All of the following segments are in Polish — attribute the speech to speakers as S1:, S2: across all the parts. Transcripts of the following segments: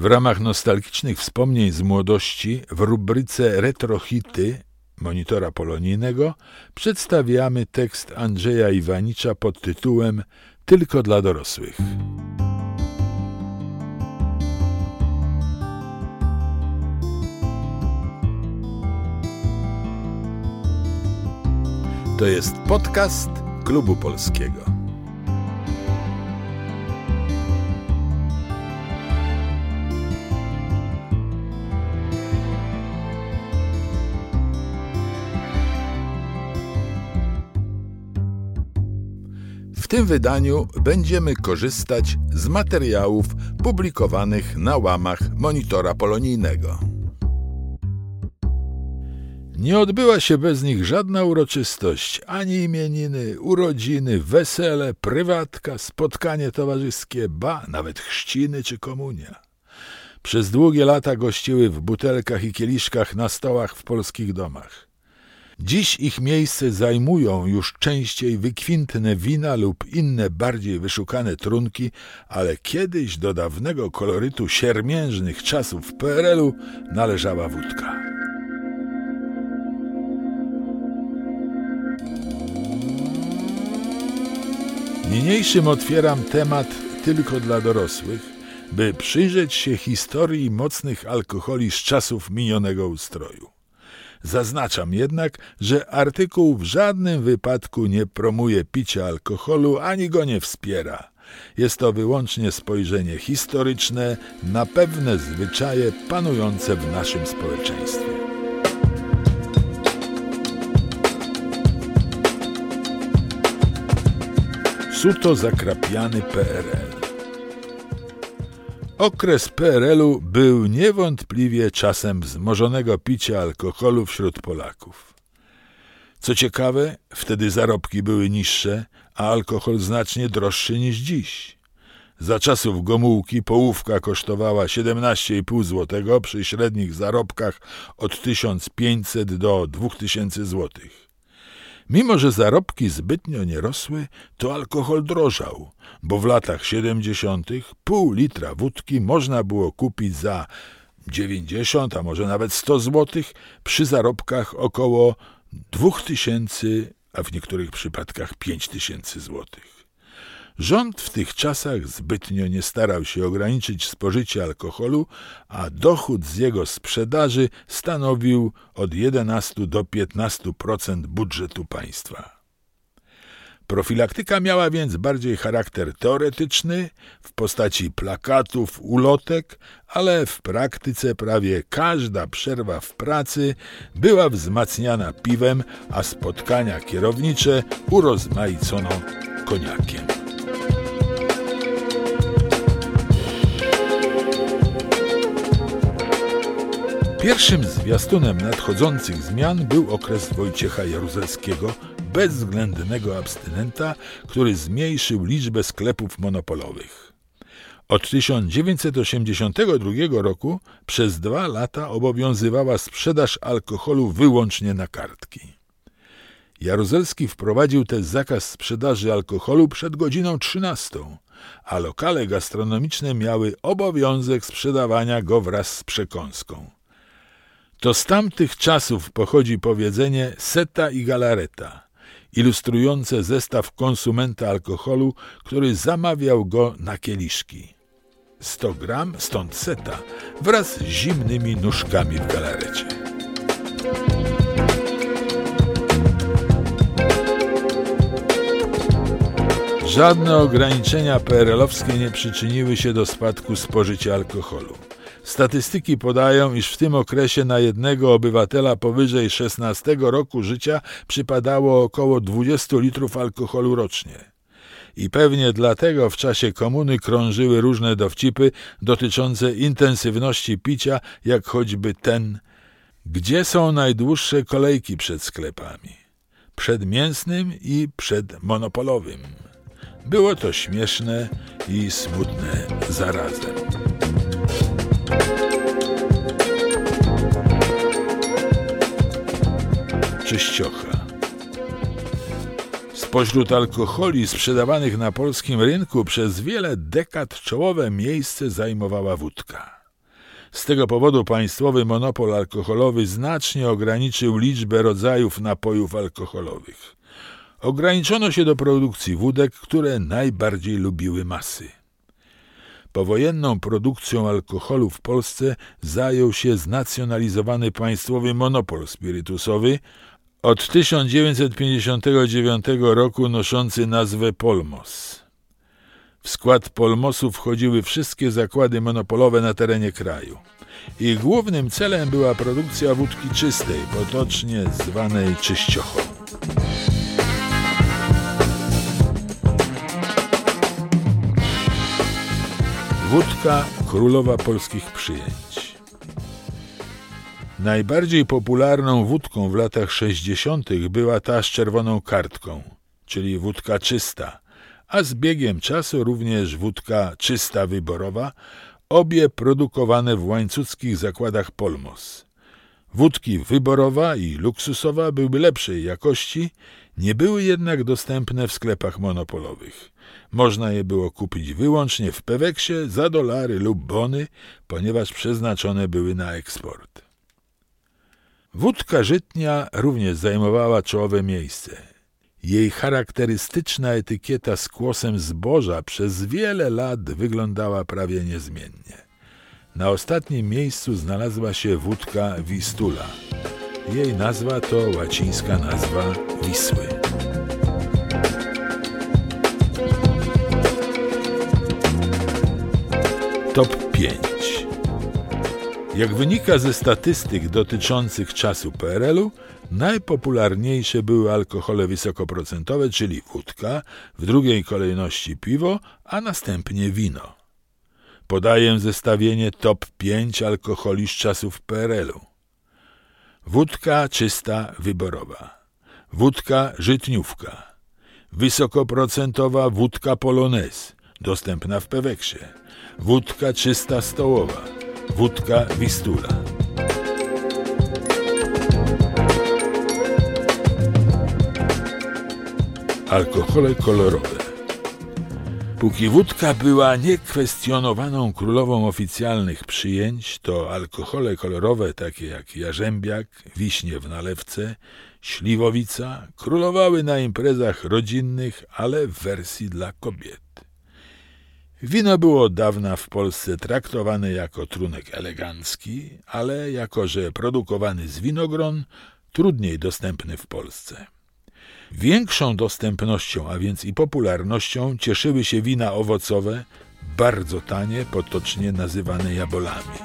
S1: W ramach nostalgicznych wspomnień z młodości w rubryce Retrohity monitora polonijnego przedstawiamy tekst Andrzeja Iwanicza pod tytułem Tylko dla dorosłych. To jest podcast Klubu Polskiego. Tym wydaniu będziemy korzystać z materiałów publikowanych na łamach monitora polonijnego. Nie odbyła się bez nich żadna uroczystość, ani imieniny, urodziny, wesele, prywatka, spotkanie towarzyskie, ba, nawet chrzciny czy komunia. Przez długie lata gościły w butelkach i kieliszkach na stołach w polskich domach. Dziś ich miejsce zajmują już częściej wykwintne wina lub inne bardziej wyszukane trunki, ale kiedyś do dawnego kolorytu siermiężnych czasów PRL-u należała wódka. Niniejszym otwieram temat tylko dla dorosłych, by przyjrzeć się historii mocnych alkoholi z czasów minionego ustroju. Zaznaczam jednak, że artykuł w żadnym wypadku nie promuje picia alkoholu ani go nie wspiera. Jest to wyłącznie spojrzenie historyczne na pewne zwyczaje panujące w naszym społeczeństwie. Suto zakrapiany PRL. Okres PRL-u był niewątpliwie czasem wzmożonego picia alkoholu wśród Polaków. Co ciekawe, wtedy zarobki były niższe, a alkohol znacznie droższy niż dziś. Za czasów Gomułki połówka kosztowała 17,5 zł przy średnich zarobkach od 1500 do 2000 złotych. Mimo, że zarobki zbytnio nie rosły, to alkohol drożał, bo w latach 70. pół litra wódki można było kupić za 90, a może nawet 100 złotych przy zarobkach około 2000, a w niektórych przypadkach 5000 złotych. Rząd w tych czasach zbytnio nie starał się ograniczyć spożycie alkoholu, a dochód z jego sprzedaży stanowił od 11 do 15% budżetu państwa. Profilaktyka miała więc bardziej charakter teoretyczny w postaci plakatów, ulotek, ale w praktyce prawie każda przerwa w pracy była wzmacniana piwem, a spotkania kierownicze urozmaicono koniakiem. Pierwszym zwiastunem nadchodzących zmian był okres Wojciecha Jaruzelskiego, bezwzględnego abstynenta, który zmniejszył liczbę sklepów monopolowych. Od 1982 roku przez dwa lata obowiązywała sprzedaż alkoholu wyłącznie na kartki. Jaruzelski wprowadził też zakaz sprzedaży alkoholu przed godziną 13, a lokale gastronomiczne miały obowiązek sprzedawania go wraz z przekąską. To z tamtych czasów pochodzi powiedzenie seta i galareta, ilustrujące zestaw konsumenta alkoholu, który zamawiał go na kieliszki. 100 gram, stąd seta, wraz z zimnymi nóżkami w galarecie. Żadne ograniczenia PRL-owskie nie przyczyniły się do spadku spożycia alkoholu. Statystyki podają, iż w tym okresie na jednego obywatela powyżej 16 roku życia przypadało około 20 litrów alkoholu rocznie. I pewnie dlatego w czasie komuny krążyły różne dowcipy dotyczące intensywności picia, jak choćby ten, gdzie są najdłuższe kolejki przed sklepami. Przed mięsnym i przed monopolowym. Było to śmieszne i smutne zarazem. Czyściocha. Spośród alkoholi sprzedawanych na polskim rynku przez wiele dekad czołowe miejsce zajmowała wódka. Z tego powodu państwowy monopol alkoholowy znacznie ograniczył liczbę rodzajów napojów alkoholowych. Ograniczono się do produkcji wódek, które najbardziej lubiły masy. Powojenną produkcją alkoholu w Polsce zajął się znacjonalizowany państwowy monopol spirytusowy, od 1959 roku noszący nazwę Polmos. W skład Polmosu wchodziły wszystkie zakłady monopolowe na terenie kraju. Ich głównym celem była produkcja wódki czystej, potocznie zwanej czyściochą. Wódka królowa polskich przyjęć. Najbardziej popularną wódką w latach 60. była ta z czerwoną kartką, czyli wódka czysta, a z biegiem czasu również wódka czysta wyborowa, obie produkowane w łańcuckich zakładach Polmos. Wódki wyborowa i luksusowa były lepszej jakości, nie były jednak dostępne w sklepach monopolowych. Można je było kupić wyłącznie w Peweksie za dolary lub bony, ponieważ przeznaczone były na eksport. Wódka żytnia również zajmowała czołowe miejsce. Jej charakterystyczna etykieta z kłosem zboża przez wiele lat wyglądała prawie niezmiennie. Na ostatnim miejscu znalazła się wódka Wistula. Jej nazwa to łacińska nazwa Wisły. Top 5 Jak wynika ze statystyk dotyczących czasu PRL-u, najpopularniejsze były alkohole wysokoprocentowe, czyli wódka, w drugiej kolejności piwo, a następnie wino. Podaję zestawienie top 5 alkoholi z czasów PRL-u. Wódka czysta wyborowa. Wódka żytniówka. Wysokoprocentowa wódka polonez, dostępna w Peweksie. Wódka czysta stołowa. Wódka Wistula. Alkohole kolorowe. Póki wódka była niekwestionowaną królową oficjalnych przyjęć, to alkohole kolorowe takie jak jarzębiak, wiśnie w nalewce, śliwowica królowały na imprezach rodzinnych, ale w wersji dla kobiet. Wino było od dawna w Polsce traktowane jako trunek elegancki, ale jako że produkowany z winogron, trudniej dostępny w Polsce. Większą dostępnością, a więc i popularnością cieszyły się wina owocowe, bardzo tanie, potocznie nazywane jabolami.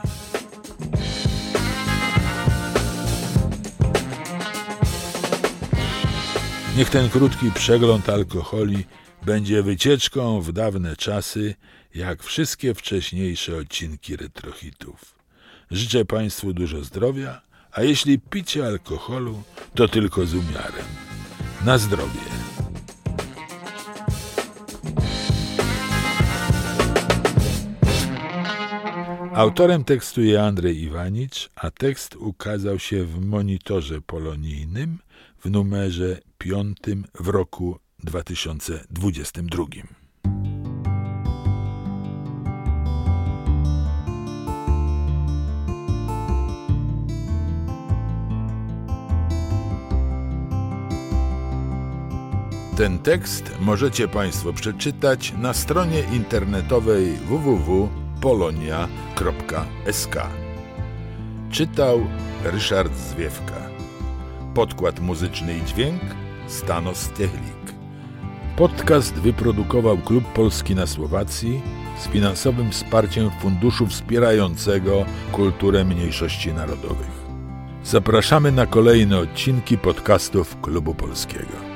S1: Niech ten krótki przegląd alkoholi będzie wycieczką w dawne czasy, jak wszystkie wcześniejsze odcinki retrohitów. Życzę Państwu dużo zdrowia, a jeśli picie alkoholu, to tylko z umiarem. Na zdrowie. Autorem tekstu jest Andrzej Iwanicz, a tekst ukazał się w monitorze polonijnym w numerze piątym w roku 2022. Ten tekst możecie Państwo przeczytać na stronie internetowej www.polonia.sk. Czytał Ryszard Zwiewka. Podkład muzyczny i dźwięk Stanos Techlik. Podcast wyprodukował Klub Polski na Słowacji z finansowym wsparciem Funduszu Wspierającego Kulturę Mniejszości Narodowych. Zapraszamy na kolejne odcinki podcastów Klubu Polskiego.